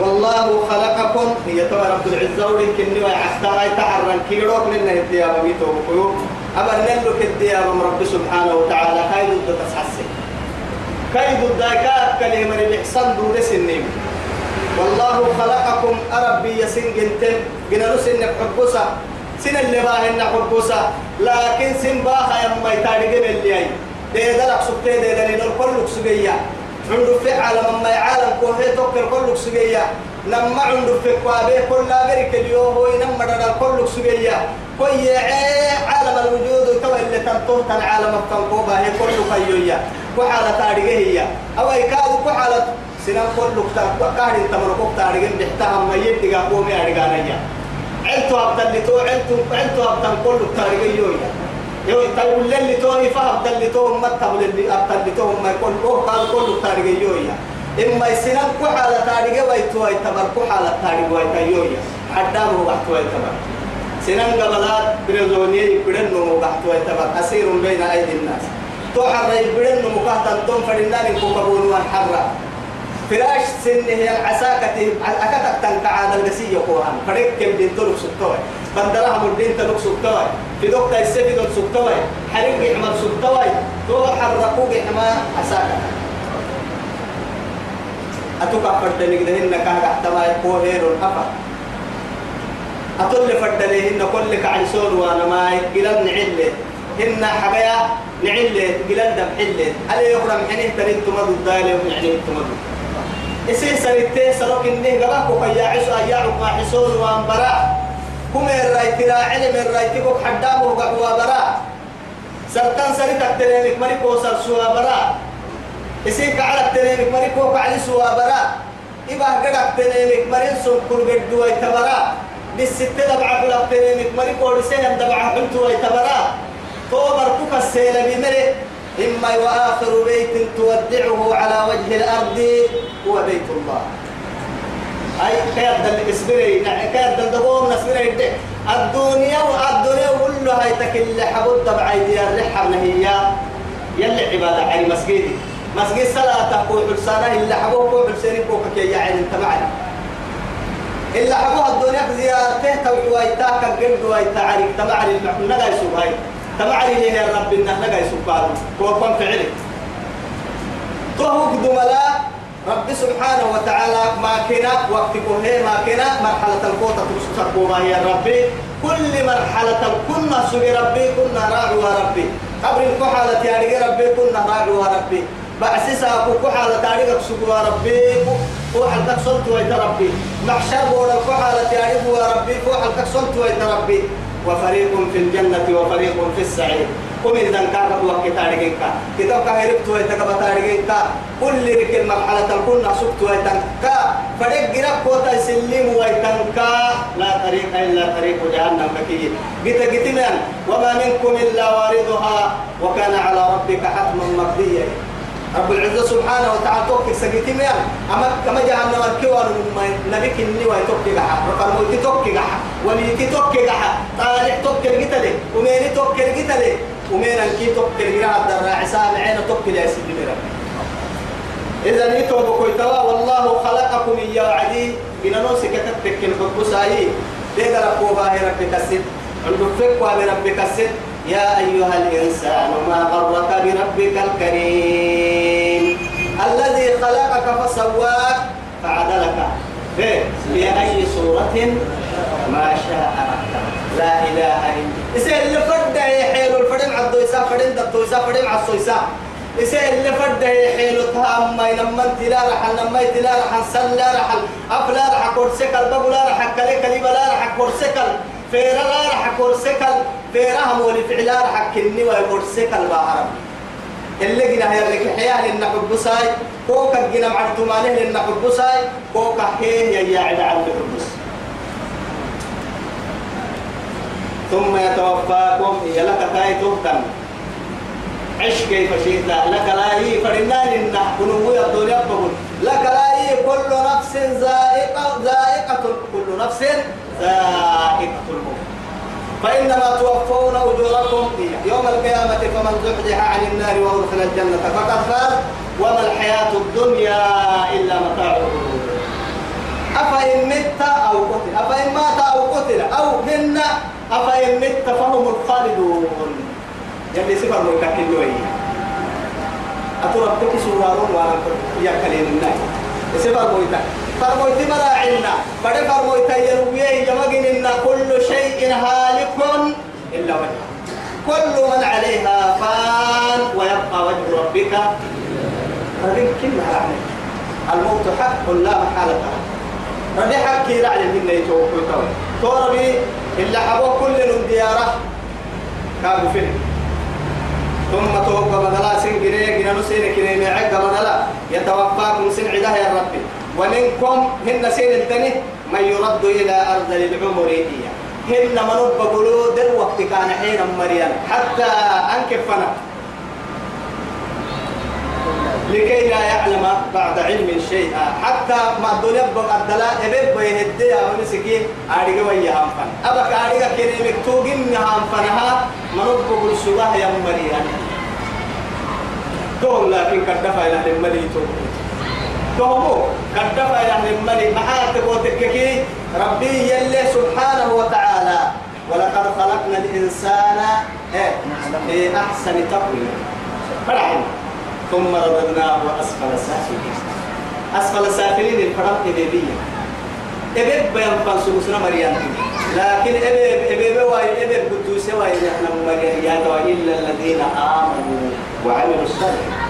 Speaker 1: والله خلقكم. هي تبع رب العزة ولكن ويحتاج تعرن كيروك لنا الديابة. ميتو بقيو أمر نلوك الديابة رب سبحانه وتعالى. كاي ضد تسحسي كاي ضد دايكات كلمة الإحسان دود سنين. والله خلقكم. أربي يسن جنتم جنالو سنك حبوسا سن اللي باهن حبوسا لكن سن باها يما يتاري جمل لي ده دلق سبتين ده دلين الكل سبيا. عنده في عالم ما يعالم كوهي توكل كل سجيا نما عنده في قابه كل أمريكا اليوم هو ينمر على كل سجيا كوي عالم الوجود تو اللي تنطوه تن عالم التنقوبة هي كل خيوية وحالة تاريخية هي. أو يكاد وحالة سنان كل كتاب كان تمرقوك تاريخ بحتها ما يدقى قومي أرقانيا علتو أبدلتو علتو علتو أبدل كل تاريخية يو تقول للي توي فهم دلي تو ما تقول اللي أبتل تو ما يقول أوه قال كل تاريخ يويا. إما يسنن كحالة تاريخ ويتو يتبر كحالة تاريخ ويتيويا حدام هو بحث ويتبر سنن قبلات بريزونية يبرن نمو بحث ويتبر أسير بين أيدي الناس. تو حرى يبرن نمو كهتن توم فرنان كوكبون وحرى فراش سن هي العساكة أكتك تنكعاد القسية قرآن فريق كم دين تلوك سكتوي بندرها مدين تلوك سكتوي في دوكتا السفي دوك سكتوي حريق يحمل سكتوي تو حرقوك يحمى عساكة أتوقع فردنك دهن كهك احتمى يقوهين الحفا أتول فردنهن كلك عيسون وأنا ماي قلن نعلي هن حقيا نعلي قلن دم حلي ألي يقرم حنيه تنين تمدو الدالي يعني تمدو إسي سريتي سروك إنه قباك وكيا عسو أيا عقا حسون وانبرا كم الراي ترا علم الراي تبوك حدام وقعوا برا سرطان سريتك تنينك مريكو سر سوا برا إسي كعلك تنينك مريكو كعلي سوا برا إبا قدك تنينك مرين سن كل قدوا يتبرا بالستة دبعة قلب تنينك مريكو رسيهم دبعة حلتوا يتبرا توبر كوكا السيلة بمري. إما وآخر بيت تودعه على وجه الأرض هو بيت الله. أي كيف دل إسبري كيف دل دقوم نسبري الدنيا والدنيا كلها يتكل حبود تبع أيدي الرحم هي يلي عبادة عن مسجدي. مسجد صلاة تقول حسانة إلا حبوه كو حسيني كو كي يعني أنت معنا إلا حبوه الدنيا زيارته توي ويتاك قد ويتا عريك تبع المحمد نغاي سبهاي تبع لي يا رب؟ إن نغاي سبهاي كو كون فعلي. تهوك دملا رب سبحانه وتعالى ما كنا وقت كهي ما كنا. مرحلة القوة تسكبوا ما هي ربي. كل مرحلة كنا سبي ربي كنا راعوا ربي. قبل الكحالة يا ربي كنا راعوا ربي. بعسسا كحالة تاريخ سبوا ربي. كحالة تكسلت ويت ربي. محشر بولا كحالة يا ربي. كحالة تكسلت ويت ربي. وفريق في الجنة وفريق في السعير. قم إذا كان وقت تاريخك كتاب كهربت ويتك بتاريخك كل رك المرحلة كنا سكت ويتك. فريق جرب كوتا يسلم ويتك. لا طريق إلا طريق جهنم كي جت جت من وما منكم إلا واردها. وكان على ربك حتما مقضيا. رب العزة سبحانه وتعالى توكل سجيتي ميا أما كما جهنم الكوان نبيك إني ويتوكل جحا. رقم موتي توكل جحا. وليتي توكل جحا. طالع توكل جتلي. وميني توكل جتلي. ومين أنكي توكل جرا الدراع سامع عين توكل يا سيدي ميرا. إذا نيتو بكويتوا. والله خلقكم يا عدي. من نوسك تتك الحب ساي ديك ربو باهرك كسد عندك فك بربك السد. يا أيها الإنسان ما غرك بربك الكريم الذي خلقك فسواك فعدلك. في أي صورة؟ ما شاء ركبك لا إله إلا إسا اللي فرد يحيل الفرد عبدو إسا فرد دبتو إسا فرد عصو إسا إسا اللي فرد يحيل تها أما ينمن تلا رحل نمي تلا رحل سل لا رحل أفلا رح كورسكال بابو لا رح كلي كليبا لا رح كورسكال فيرا لا رح كورسكال فيرا هم ولي فعلا رح كني ويكورسكال بعرب اللي جنا هي اللي حياه لنا حبساي كوكا جنا معتمانه لنا حبساي كوكا هي يا عند عند حبس ثم يتوفاكم هي لك كاي تهتم. عش كيف شئت لك لا هي فرنان إن كنوا بقول. لك لا هي كل نفس ذائقة ذائقة كل نفس ذائقة الموت. فإنما توفون أجوركم يوم القيامة فمن زحزح عن النار وأدخل الجنة فقد فاز وما الحياة الدنيا إلا متاع أفإن مت أو قتل أفإن مات أو قتل أو منا أفإن مت فهم الخالدون. يلي سفر مكاكل له أتربك سوارون ويا كلين الناي سفر مويتا فرمويت مراعينا بدي فرمويت يرويه يمجن إن كل شيء هالك إلا وجهه. كل من عليها فان ويبقى وجه ربك. ربك كلها عليك الموت حق لا محالة ردي حكي رعي من يتوقع توي توربي إلا حبو كل ديارة. كابو فين ثم توقع مدلا سن جنيه جنا نسين كنيه معك مدلا يتوفاكم سن عده يا ربي. ومنكم هن سين التاني من يرد إلى أرض العمر هن من بقولوا دل وقت كان حين مريم. حتى أنكفنا. لكي لا يعلم بعد علم شيئا. حتى ما الدنيا بقى الدلاء إبب بيهدي أو نسكي أريد ويا هامفن أبك أريد كني مكتوبين هامفنها منوب بقول يا مريم. تقول لكن كدفع إلى الملي تقول تهمو. كدفع إلى الملي محاتك وتككي ربي يلي سبحانه وتعالى. ولقد خلقنا الإنسان إيه في أحسن تقويم. فرحنا. ثم رددناه أسفل السافلين. أسفل السافلين الفرق إبيبية. إبيب بيان فانسوسنا مريان. لكن إبيب إبيب واي إبيب قدوس واي. نحن مريان إلا الذين آمنوا وعملوا الصالحات.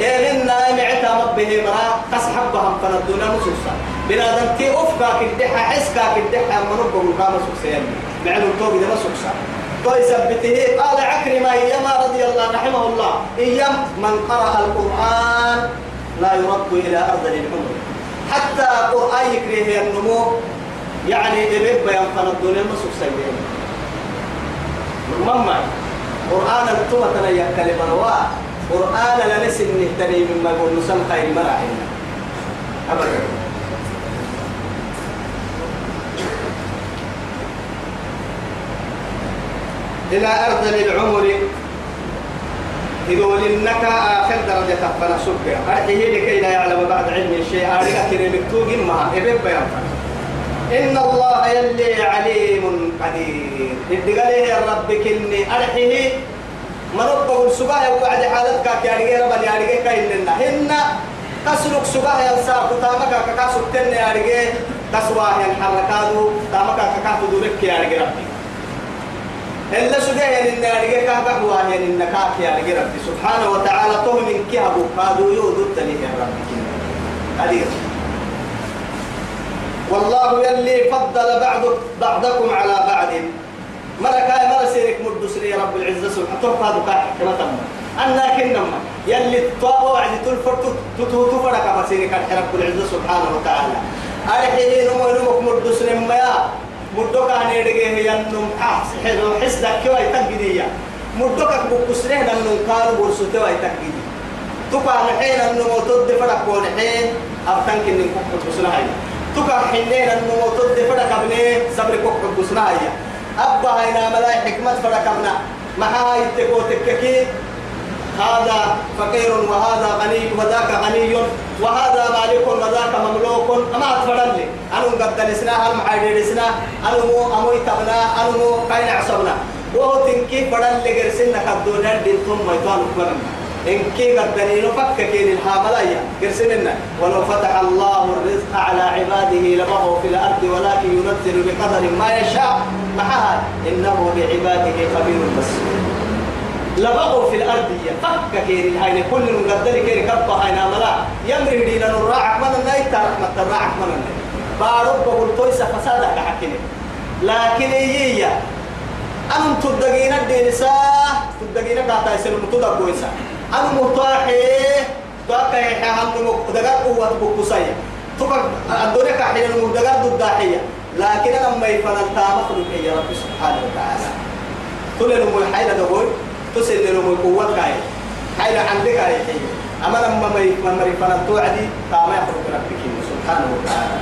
Speaker 1: إذن نايم عتا مبه مرا تسحبهم فندونا نصوصا بنادم تي أفكا كدحا حسكا كدحا منوبه مقام سوسيان معلوم توبي ده سوسا ويثبته قال عكرمة إيما رضي الله رحمه الله. إيام من قرأ القرآن لا يرد إلى أرض العمر. حتى قرآن يكره النمو يعني إبب ينفن الدنيا مسوك سيئين مما قرآن التوة يكلم رواء قرآن لنسل نهتني مما يقول نسم خير مراحلنا أبدا. إلى أرض العمر يقول إنك آخر درجة فلا سكر أرحيه لكي لا يعلم بعد علم الشيء. أريد كريم مكتوب ما. إبن بيان. إن الله يلي عليم قدير. إدقاله يا رب كني أرحيه مربه السباة وقعد حالتك يا رجال رب يا رجال كاين لنا. هن تسلك سباة ينسى كتامك كاسو تن يا رجال تسواه الحركات تامك كاسو دورك يا رجال ربي. إلا يعني إن أرجع كهبة هو يعني إن كاك يا رجال ربي. سبحانه وتعالى تو من كهبو. كادو يودو تلي يا ربي. أدير والله يلي فضل بعض بعضكم على بعض. ملكا مرة سيرك مدسري رب العزة سبحانه تفاد كاك كما تم. أنا كنما يلي طاقوا وعد تلفر تتوتو فرك ما سيرك رب العزة سبحانه وتعالى. أرحيه نمو نمو مدسري ما مدوك أنا يدقيه ينم حس حس دكوا يتقديا مدوك بكسره ننم كارو برسوته ويتقدي تبع الحين النمو تد فرق والحين أبتن كنن كوك بسنا هاي تبع حينين النمو تد فرق ابني صبر كوك بسنا هاي أبا هنا ملاي حكمة فرق ابنا محا يتكو تككي. هذا فقير وهذا غني وذاك غني. وهذا مالك وذاك مملوك. أما أتفرد لي أنا قد دلسنا هل معايد دلسنا أنا مو أمو يتبنا أنا مو قين عصبنا وهو تنكي بدل لغرسنا كدونا دين ثم يطان أكبرنا إن كي قد دليل فك كين الحاملية قرسنا ولو فتح الله الرزق على عباده لبغوا في الأرض ولكن ينزل بقدر ما يشاء. معها. إنه بعباده خبير بصير. لبغوا في الأرض فك كيري هاي كل مقدر كيري كبا هاي ناملا يمري دينا نراعك من الناي تارك ما تراعك من الناي بارب بقول تويسا فسادة لكن هي أنا تدقين الدينسا تدقين كاتا يسلم. تدق كويسا أنا مطاحي تاكا يحيى هم دقار قوة بكوسايا تبقى الدنيا كحين المدقار ضد داحية لكن أنا ما يفعل تامخلق يا رب سبحانه وتعالى. تقول لهم الحيلة دقول تسل لهم القوة كاي. هاي عندك هاي أما لما ما ما مري فنتو عدي كما يخرج ربك سبحانه وتعالى.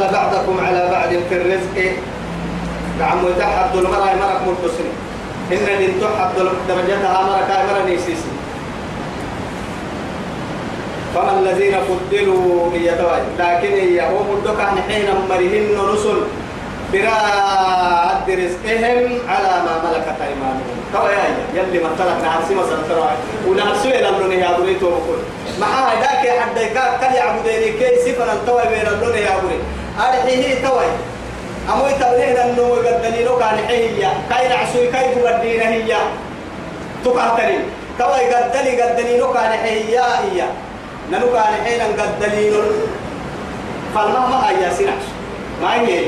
Speaker 1: فضل بعضكم على بعض في الرزق. نعم وتحد المرأة مرق متصل إن إن تحد درجتها مرق مرة نيسيسي فما الذين فضلوا هي لكن هي هم الدكان حين مرهن رسل براء رزقهم على ما ملكت أيمانهم. توي يا يلي مثلك نعسي مثلا ترى ونعسي إلى اللون يا بريتو بقول ما هذاك حد كان يعبدني كي سفر التوي بين اللون يا بري ارحيه توي. أموي تبليه أنه يقدني كان حيه كاي نعسوي كاي تقدينا هي تقاتلي توي قدني قدني كان حيه هي نلو كان حين قد دليل فالله ما هي سنعش ما هي؟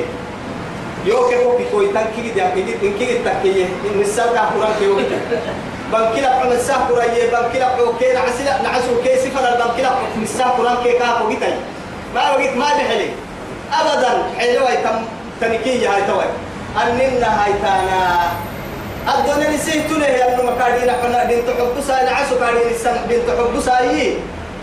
Speaker 1: يوكي كوكي كوي تنكي دي أكيد تنكي تكيه إن السالة قرآن كيو بنكلا عم الساق قرآن بنكلا عوكي نعسلا نعسو كي سفر بنكلا عم الساق قرآن كي كافو جتاي ما وقت ما لحلي أبدا حلوة تم تنكي هاي توي أننا هاي تانا. الدنيا نسيتونه يا أنو مكادين حنا بنت حبسا نعسو كادين السن بنت حبسا يي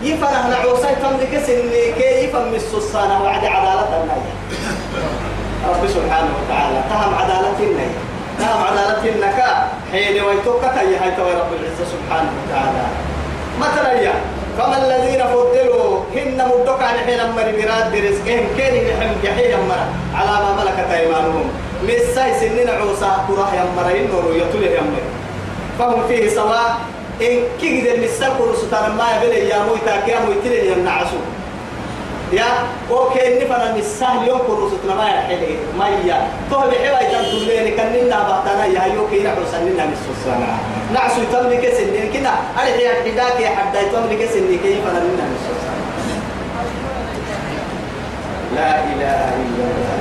Speaker 1: يفنه نعوسي تملك سني كي يفهم السلسانة وعد عدالة النية رب سبحانه وتعالى. تهم عدالة النية تهم عدالة النكا حين ويتوكك يا هاي رب العزة سبحانه وتعالى. مثلا يا فما الذين فضلوا؟ هن مدك عن حين أمر براد رزقهم كين يحم جحيم أمر. على ما ملكت أيمانهم. مساي سنين عوسا كراه يمر ينور يطول يمر فهم فيه سواء. إن كيد المسال كل ستار ما يبلي يا موي تاكي موي تلي ينعسو. يا أوكي نفنا مسال يوم ستار ما يحلي ما يا. تو بحوا يتم تلين كننا بحتنا يا. يوكي نحو سننا مسوسنا نعسو تملك سنين كنا أنا هي حداك يا حدا تملك سنين كيف أنا منا مسوسنا لا إله إلا الله.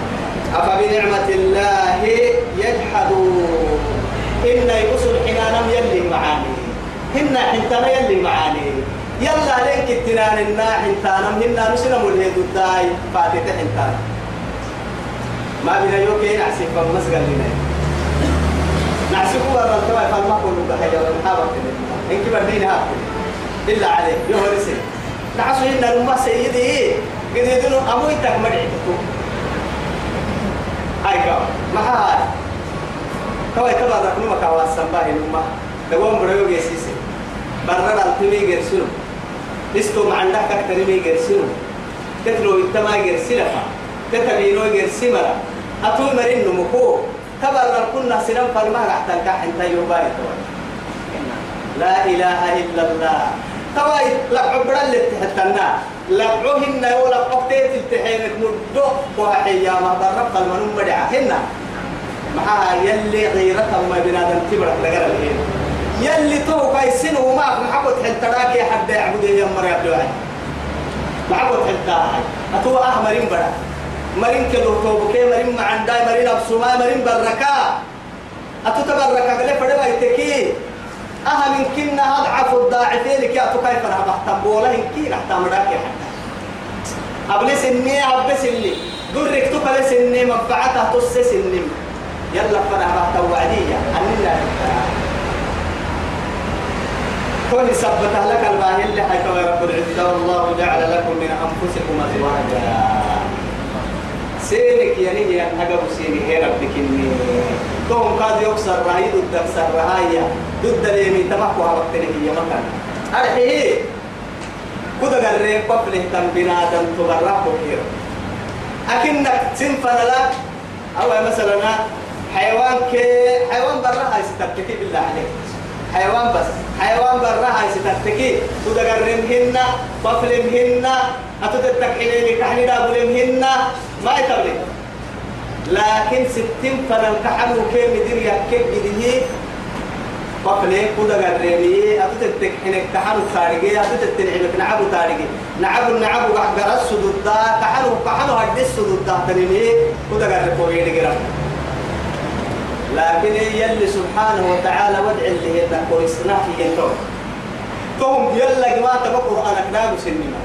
Speaker 1: أفبنعمة الله يجحدون. إن يبصر حنانا يلي معاني. هنا حنتنا يلي معاني. يلا لينك التنان النا حنتانا هنا نسنا ملهد الداي؟ فاتت حنتانا ما بنا يوكي نعسي فمسقل لنا. نعسي كبر التوى فالما كله بحاجة ونحاول إنك بدين هاكل إلا عليه يهرسي نعسو هنا نما سيدي. قد يدنو أمو يتك مدعيتكم هاي كاو. ما هاي. كواي كبر ركنو مكاواسا باهي نما دوام بريو جيسيسي برنا التمي جرسلو استو ما عندك كتر مي جرسلو تتلو التما جرسلها تتبينو جرسمرا أتو مرين نمكو تبرر كنا سنم فرما الكحن تيو باي لا إله إلا الله. تواي لقعو بدل تحتنا. ولا قبتيت التحينك ندو وحيا ما برق المنوم بدعا هنا. معها يلي غيرتها ما بنادم تبرك لقرأ الهين يلي تو كايسين وما محبط حلتراك يا حد يعبد يا مر يا عبد محبط حلتاك أتو أحمرين برا. مرين كدو تو بكي مرين مع عنداي مرين أبسوما مرين بركا. أتو تبركا قال فدوا يتكي. أها من كنا أضعف الضاعفين لك أتو كيف أنا بحتم. بولا إن كي رحت أمرك يا حد أبلس إني أبس اللي درك تقل سني منفعتها تس سني. يلا فانا بحتم وعدية. أننا كل سبت لك الباهي اللي حيث رب العزة والله جعل لكم من أنفسكم أزواجا. سينك يعني هي أجاب سيني هي ربك إني. توم قاد يكسر رهي ضد كسر رهاية ضد اليمين تمحكوا وقتني هي مكان أرحيه كده قريب قبله تم بنادم تبرع بكير. أكنك سنفنا لك أو مثلا حيوان كي حيوان برا هاي ستبتكي بالله عليك. حيوان بس. حيوان برا هاي ستتكي تدقرمهن بفلمهن أتتتكحلين كحني دابلمهن ما يتبلي. لكن ستين فنن كحن وكيم دير يكيب بديه. بفلي كودا قرمي أتتتكحنك كحن خارجي أتتتنعمك نعبو تارجي نعبو نعبو قحقر السدود دا كحن كحن هدي السدود دا تنمي. كودا قرمي كويني لكن يلي سبحانه وتعالى ودع اللي هي كويسنا في ينتو
Speaker 2: توم يلا جماعة تبقى قرآنك دابو سنما